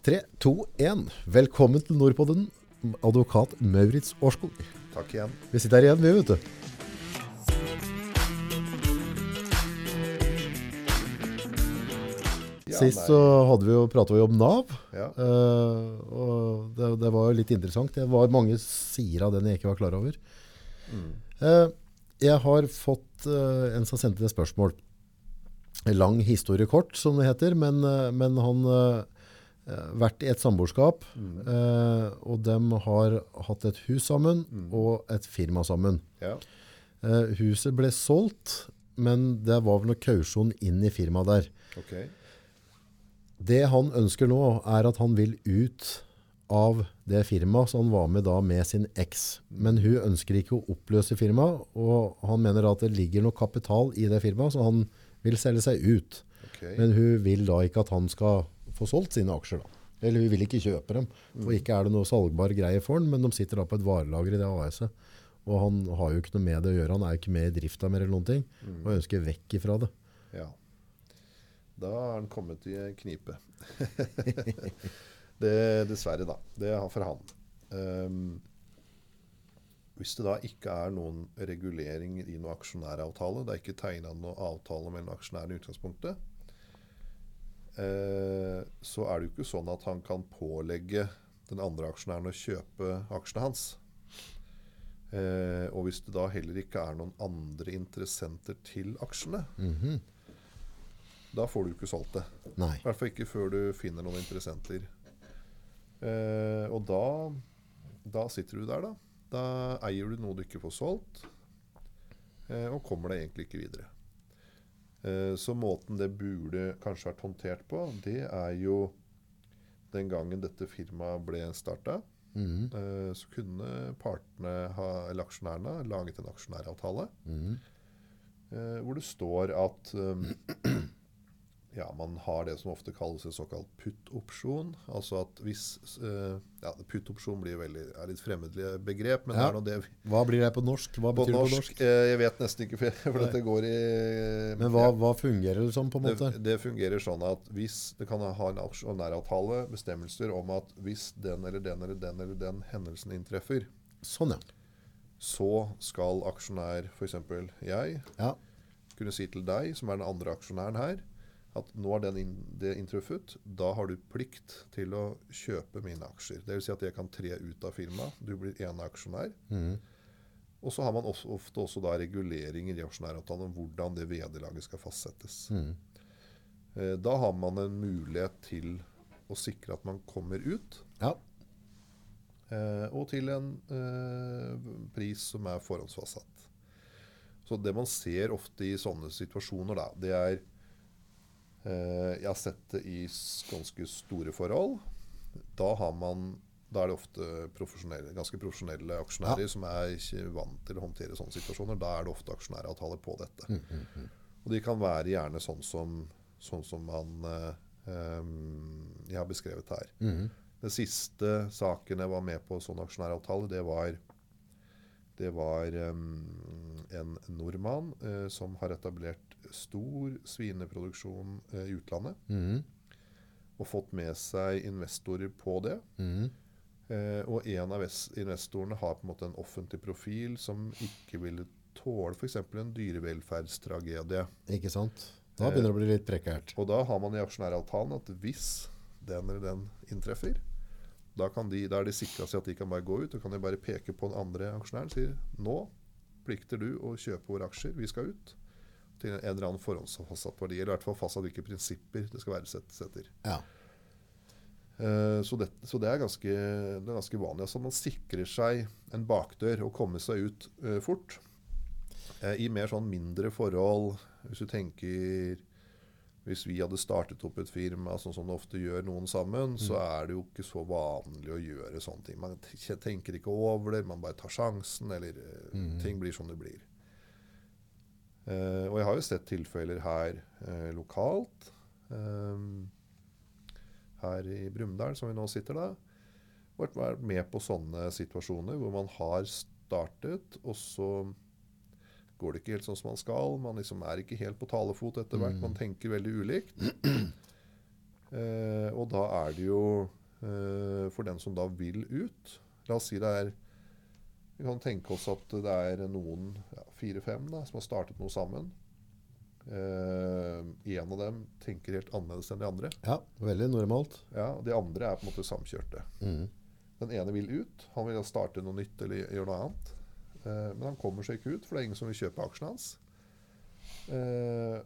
3, 2, 1. Velkommen til Nordpodden, advokat Maurits Årskog. Takk igjen. Vi sitter her igjen, vi, vet du. Sist så hadde vi jo, pratet om Nav, ja. Uh, og det, det var jo litt interessant. Det var mange sider av den jeg ikke var klar over. Mm. Uh, jeg har fått uh, en som sendte et spørsmål. Lang historie kort, som det heter, men, men han vært i et samboerskap, Mm. eh, og de har hatt et hus sammen og et firma sammen. ja. Eh, huset ble solgt, men det var vel noe kausjon inn i firmaet der. Okay. Det han ønsker nå, er at han vil ut av det firmaet, så han var med da med sin eks. Men hun ønsker ikke å oppløse firmaet, og han mener at det ligger noe kapital i det firmaet, så han vil selge seg ut. Okay. Men hun vil da ikke at han skal få solgt sine aksjer. da. Eller vi vil ikke kjøpe dem. For ikke er det noe salgbar greie for han, men de sitter da på et varelager i det AS-et. Og han har jo ikke noe med det å gjøre. Han er jo ikke med i drifta mer eller noen ting. Og ønsker vekk ifra det. Ja. Da er han kommet i knipe. det, dessverre, da. Det er for han. Um, hvis det da ikke er noen regulering i noen aksjonæravtale, det er ikke tegna noen avtale mellom aksjonærene i utgangspunktet, så er det jo ikke sånn at han kan pålegge den andre aksjonæren å kjøpe aksjene hans. Eh, og hvis det da heller ikke er noen andre interessenter til aksjene, Mhm. da får du ikke solgt det. Nei. I hvert fall ikke før du finner noen interessenter. Eh, og da, da sitter du der, da. Da eier du noe du ikke får solgt, eh, og kommer deg egentlig ikke videre. Eh, så måten det burde kanskje vært håndtert på, det er jo den gangen dette firmaet ble starta. Mm Eh, så kunne partene, ha, eller aksjonærene, laget en aksjonæravtale mm hvor det står at ja, man har det som ofte kalles en såkalt putt-opsjon. Altså at hvis uh, ja, Putt-opsjon blir veldig, er litt fremmedlig begrep, men Ja. er nå det Hva blir det på norsk? Hva på betyr det på norsk, norsk? eh, Jeg vet nesten ikke, for, Nei. dette går i Men hva, hva fungerer det som, på en måte? det, det fungerer sånn at hvis det kan ha en aksjonæravtale, bestemmelser om at hvis den eller den eller den eller den hendelsen inntreffer, Sånn, ja. så skal aksjonær, f.eks. jeg, ja. kunne si til deg, som er den andre aksjonæren her, at nå er den inn, det inntruffet. Da har du plikt til å kjøpe mine aksjer. Dvs. Si at jeg kan tre ut av firmaet. Du blir eneaksjonær. Mm. Og så har man også, ofte også da reguleringer i aksjonæravtalen om hvordan det vederlaget skal fastsettes. Mm. Eh, Da har man en mulighet til å sikre at man kommer ut, ja. eh, og til en eh, pris som er forhåndsfastsatt. Så det man ser ofte i sånne situasjoner, da, det er Jeg har sett det i ganske store forhold. Da, har man, da er det ofte profesjonelle, ganske profesjonelle aksjonærer som er ikke vant til å håndtere sånne situasjoner. Da er det ofte aksjonæravtaler på dette. Mhm. Og de kan være gjerne sånn som, sånn som man eh, em, jeg har beskrevet her. Mhm. Den siste saken jeg var med på sånn aksjonæravtale, det var, det var en nordmann eh, som har etablert stor svineproduksjon eh, i utlandet. Mm. Og fått med seg investorer på det. Mm. Eh, og en av investorene har på en måte en offentlig profil som ikke ville tåle f.eks. en dyrevelferdstragedie. Ikke sant? Da begynner det å bli litt prekært. Og da har man i aksjonæravtalen at hvis den eller den inntreffer, da, kan de, da er de sikra seg at de kan bare gå ut. og kan de bare peke på den andre aksjonæren og sier nå plikter du å kjøpe våre aksjer, vi skal ut. Til en eller annen forhåndsfastsatt verdi. Eller i hvert fall fastsatt hvilke prinsipper det skal verdsettes etter. Ja. Eh, Så det, så det, er ganske, det er ganske vanlig. Altså man sikrer seg en bakdør og kommer seg ut uh, fort. Uh, I mer sånn mindre forhold, hvis du tenker Hvis vi hadde startet opp et firma, sånn som det ofte gjør noen sammen, så er det jo ikke så vanlig å gjøre sånne ting. Man tenker ikke over det, man bare tar sjansen, eller mm. ting blir som det blir. Uh, og jeg har jo sett tilfeller her uh, lokalt. Um, her i Brumunddal, som vi nå sitter da, vært med på sånne situasjoner hvor man har startet, og så går det ikke helt sånn som man skal. Man liksom er ikke helt på talefot etter hvert. Man tenker veldig ulikt. Eh, og da er det jo eh, for den som da vil ut La oss si det er Vi kan tenke oss at det er noen, ja, fire-fem, som har startet noe sammen. Eh, en av dem tenker helt annerledes enn de andre. Ja, veldig normalt. Ja, De andre er på en måte samkjørte. Mm. Den ene vil ut. Han vil starte noe nytt eller gjøre noe annet. Eh, men han kommer seg ikke ut, for det er ingen som vil kjøpe aksjene hans. Eh,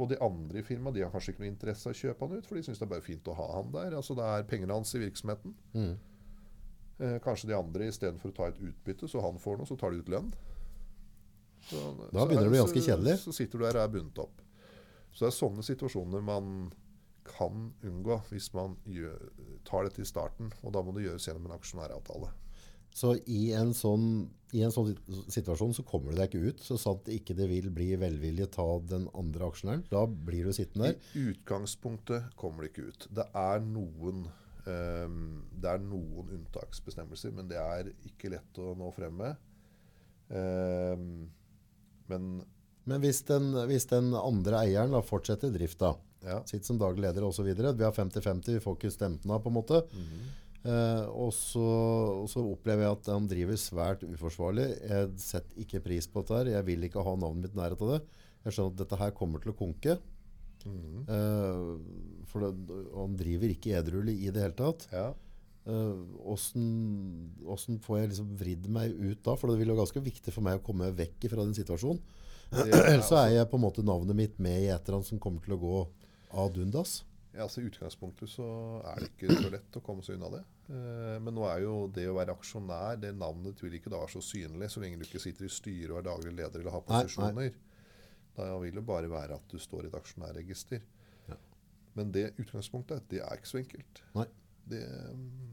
og de andre i firmaet de har kanskje ikke noe interesse av å kjøpe han ut, for de syns det er bare fint å ha han der. Altså Det er pengene hans i virksomheten. Mm. Eh, kanskje de andre istedenfor å ta et utbytte, så han får noe, så tar de ut lønn. Så, Da begynner det å bli ganske kjedelig. Så, så sitter du der og er bundet opp. Så det er sånne situasjoner man kan unngå hvis man gjør, tar dette i starten. Og da må det gjøres gjennom en aksjonæravtale. Så i en, sånn, i en sånn situasjon så kommer du deg ikke ut, så sant ikke det vil bli velvilje ta den andre aksjonæren. Da blir du sittende der. I utgangspunktet kommer det ikke ut. Det er noen, um, det er noen unntaksbestemmelser, men det er ikke lett å nå frem med. Um, men Men hvis den, hvis den andre eieren da fortsetter drifta, ja. sitter som daglig leder osv. Vi har 50-50, vi får ikke stemt den av, på en måte. Eh, og, så, og så opplever jeg at han driver svært uforsvarlig. Jeg setter ikke pris på dette. her. Jeg vil ikke ha navnet mitt nærhet av det. Jeg skjønner at dette her kommer til å konke. Mm. Eh, for det, han driver ikke edruelig i det hele tatt. ja. Eh, Åssen eh, får jeg liksom vridd meg ut da? For det vil være ganske viktig for meg å komme vekk fra den situasjonen. Er Ellers så altså- er jeg på en måte navnet mitt med i et eller annet som kommer til å gå ad undas. Ja, altså I utgangspunktet så er det ikke så lett å komme seg unna det. Eh, men nå er jo det å være aksjonær, det navnet vil ikke da være så synlig så lenge du ikke sitter i styret og er daglig leder eller har posisjoner. Da vil det bare være at du står i et aksjonærregister. Ja. Men det utgangspunktet, det er ikke så enkelt. Nei. Det, mm,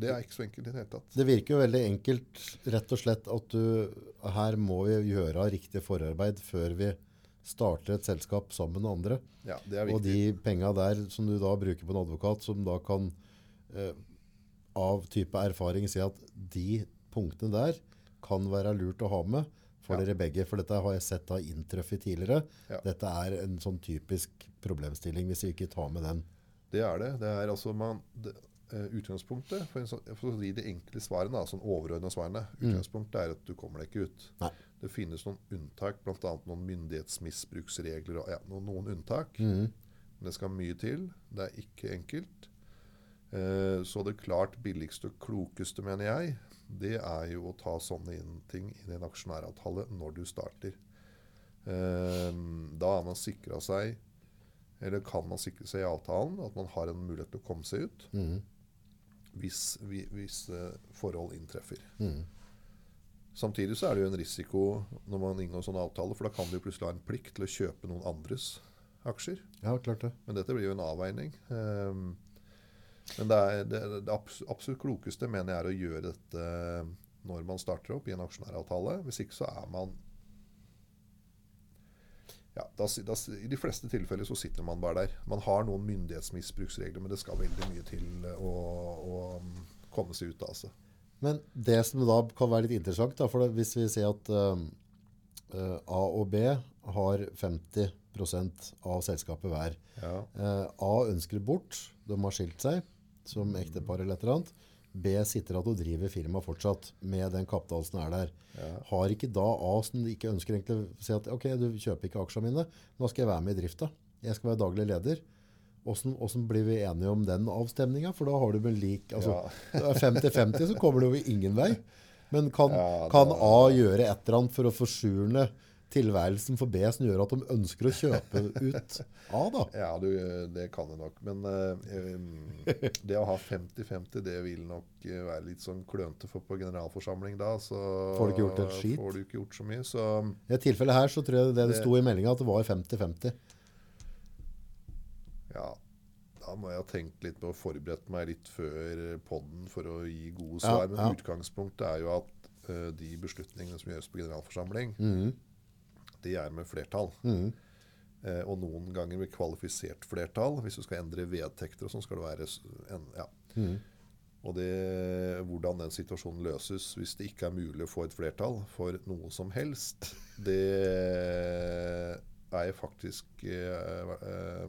det er ikke så enkelt i det hele tatt. Det virker jo veldig enkelt, rett og slett, at du her må vi gjøre riktig forarbeid før vi starter et selskap sammen med andre. Ja, det er Og de penga der som du da bruker på en advokat, som da kan eh, av type erfaring si at de punktene der kan være lurt å ha med for Ja. dere begge. For dette har jeg sett har inntreffet tidligere. Ja. Dette er en sånn typisk problemstilling hvis vi ikke tar med den. Det er det. Det er altså man, det, Utgangspunktet, for, en sånn, for å gi de enkle svarene, da, sånn overordna svarene, utgangspunktet er at du kommer deg ikke ut. Nei. Det finnes noen unntak, bl.a. noen myndighetsmisbruksregler. og ja, noen, noen unntak. Mm. Men det skal mye til. Det er ikke enkelt. Eh, så det klart billigste og klokeste, mener jeg, det er jo å ta sånne inn, ting inn i en aksjonæravtale når du starter. Eh, da har man sikra seg, eller kan man sikre seg i avtalen, at man har en mulighet til å komme seg ut Mhm. Hvis, hvis eh, forhold inntreffer. Mm. Samtidig så er det jo en risiko når man inngår sånne sånn avtale, for da kan du plutselig ha en plikt til å kjøpe noen andres aksjer. Ja, klart det. Men dette blir jo en avveining. Um, men det, er, det, det absolutt klokeste mener jeg er å gjøre dette når man starter opp i en aksjonæravtale. Hvis ikke så er man ja, da, da, I de fleste tilfeller så sitter man bare der. Man har noen myndighetsmisbruksregler, men det skal veldig mye til å, å um, komme seg ut av. Altså. Men det som da kan være litt interessant, da, for det, hvis vi sier at eh, eh, A og B har 50% av selskapet hver. Ja. Uh, A ønsker bort, de har skilt seg som ektepar eller et eller annet. B sitter at og driver firma fortsatt med den kapitalen som er der. Ja. Har ikke da A som ikke ønsker egentlig å si at ok, du kjøper ikke aksjene mine, nå skal jeg være med i drifta. Jeg skal være daglig leder. Hvordan blir vi enige om den avstemninga? For da har du vel lik altså, det er 50-50, så kommer du jo ingen vei. Men kan, Ja, kan A gjøre et eller annet for å forsurne tilværelsen for B som gjør at de ønsker å kjøpe ut A, da? Ja, du, det kan det nok. Men eh, det å ha 50-50, det vil nok eh, være litt sånn klønete for på generalforsamling da. Så Får du ikke gjort et skit? Får du ikke gjort så mye. Så I et tilfelle her så tror jeg det, det Det- sto i meldinga at det var 50-50. ja, da må jeg ha tenkt litt på å forberede meg litt før podden for å gi gode Ja, svar. Men utgangspunktet er jo at uh, de beslutningene som gjøres på generalforsamling, Mhm. De er med flertall. Mm. Eh, og noen ganger med kvalifisert flertall. Hvis du skal endre vedtekter og sånn, skal det være en, ja. mm. Og det, hvordan den situasjonen løses hvis det ikke er mulig å få et flertall for noe som helst, det er jeg faktisk eh, eh,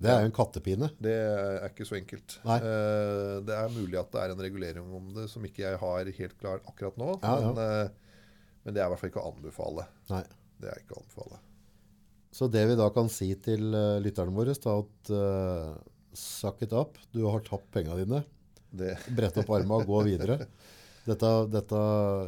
Det er jo en kattepine. Det er ikke så enkelt. Eh, det er mulig at det er en regulering om det som ikke jeg har helt klar akkurat nå. Ja, ja. Men, eh, men det er i hvert fall ikke å anbefale. Nei. Det er ikke å anbefale. Så det vi da kan si til uh, lytterne våre, er at uh, suck it up. Du har tapt penga dine. Det, Brett opp armene og gå videre. Dette, dette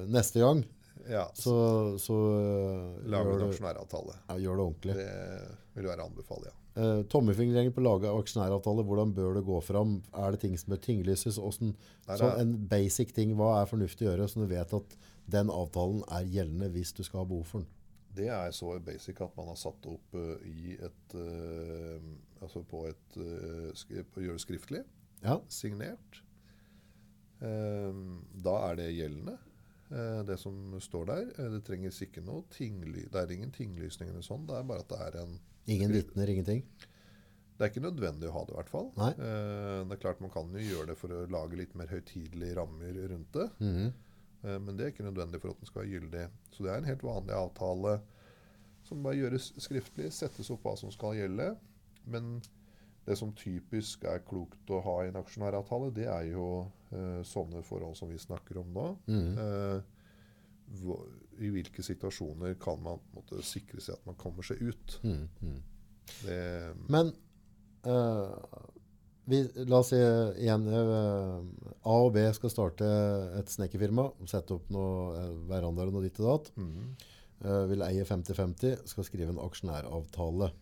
Neste gang ja, så, så uh, Lag gjør, en aksjonæravtale. ja, gjør det ordentlig. Det vil være å anbefale, ja. Uh, tommefingerregel på å lage aksjonæravtale, hvordan bør det gå fram? Er det ting som bør tinglyses? Sånn er- en basic ting, hva er fornuftig å gjøre, så du vet at den avtalen er gjeldende hvis du skal ha behov for den? Det er så basic at man har satt opp uh, i et uh, Altså på et uh, skri, på, Gjør det skriftlig. Ja, Signert. Eh, da er det gjeldende, eh, det som står der. Eh, det trenges ikke noe tingly, Det er ingen tinglysning eller sånn. Det er bare at det er en ingen vitner, ingenting. Det er ikke nødvendig å ha det, i hvert fall. Nei. Eh, det er klart Man kan jo gjøre det for å lage litt mer høytidelige rammer rundt det. Mhm. Eh, Men det er ikke nødvendig for at den skal være gyldig. Så det er en helt vanlig avtale som bare gjøres skriftlig, settes opp hva som skal gjelde. Men det som typisk er klokt å ha i en aksjonæravtale, det er jo eh, sånne forhold som vi snakker om nå. Eh, hvor, I hvilke situasjoner kan man måtte, sikre seg at man kommer seg ut. Mm, mm. Det, Men uh, vi, la oss si igjen uh, A og B skal starte et snekkerfirma, sette opp noe uh, verandaer og noe ditt og datt. Mm. Uh, vil eie 50-50, skal skrive en aksjonæravtale.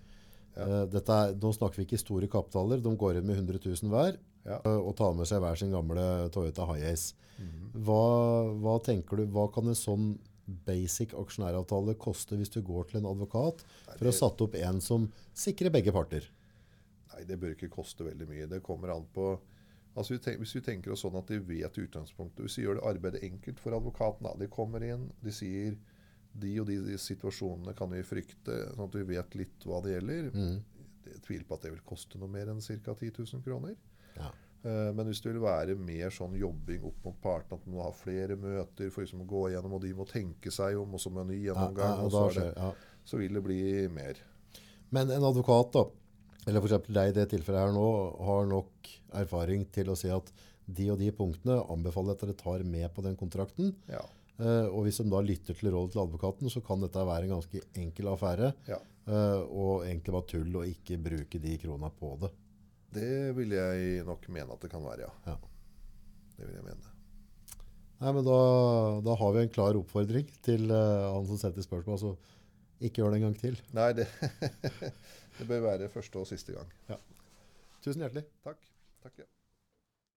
Ja. Eh, dette er, nå snakker vi ikke store kapitaler, de går inn med 100 000 hver Ja. eh, og tar med seg hver sin gamle Toyota Hiace. Mhm. Hva, hva tenker du, hva kan en sånn basic aksjonæravtale koste hvis du går til en advokat for å satt opp en som sikrer begge parter? Nei, det bør ikke koste veldig mye. Det kommer an på altså Hvis vi tenker oss sånn at de vet utgangspunktet Hvis vi gjør det arbeidet enkelt for advokaten da. De kommer inn, de sier de og de, de situasjonene kan vi frykte, sånn at vi vet litt hva det gjelder. Mm. Jeg tviler på at det vil koste noe mer enn ca. 10 000 kroner. Ja. Eh, Men hvis det vil være mer sånn jobbing opp mot partene, at man må ha flere møter for liksom å gå igjennom, og de må tenke seg om, og så må en ny gjennomgang, ja, ja, det, ja. så vil det bli mer. Men en advokat, da, eller f.eks. deg i det tilfellet her nå, har nok erfaring til å si at de og de punktene anbefaler at dere tar med på den kontrakten. Ja. Eh, og hvis de da lytter til rådet til advokaten, så kan dette være en ganske enkel affære. ja. eh, og egentlig bare tull å ikke bruke de krona på det. Det vil jeg nok mene at det kan være, ja. Ja. Det vil jeg mene. Nei, men da, da har vi en klar oppfordring til uh, han som setter spørsmål. Altså, ikke gjør det en gang til. Nei, det, det bør være første og siste gang. Tusen hjertelig. Takk. Takk ja.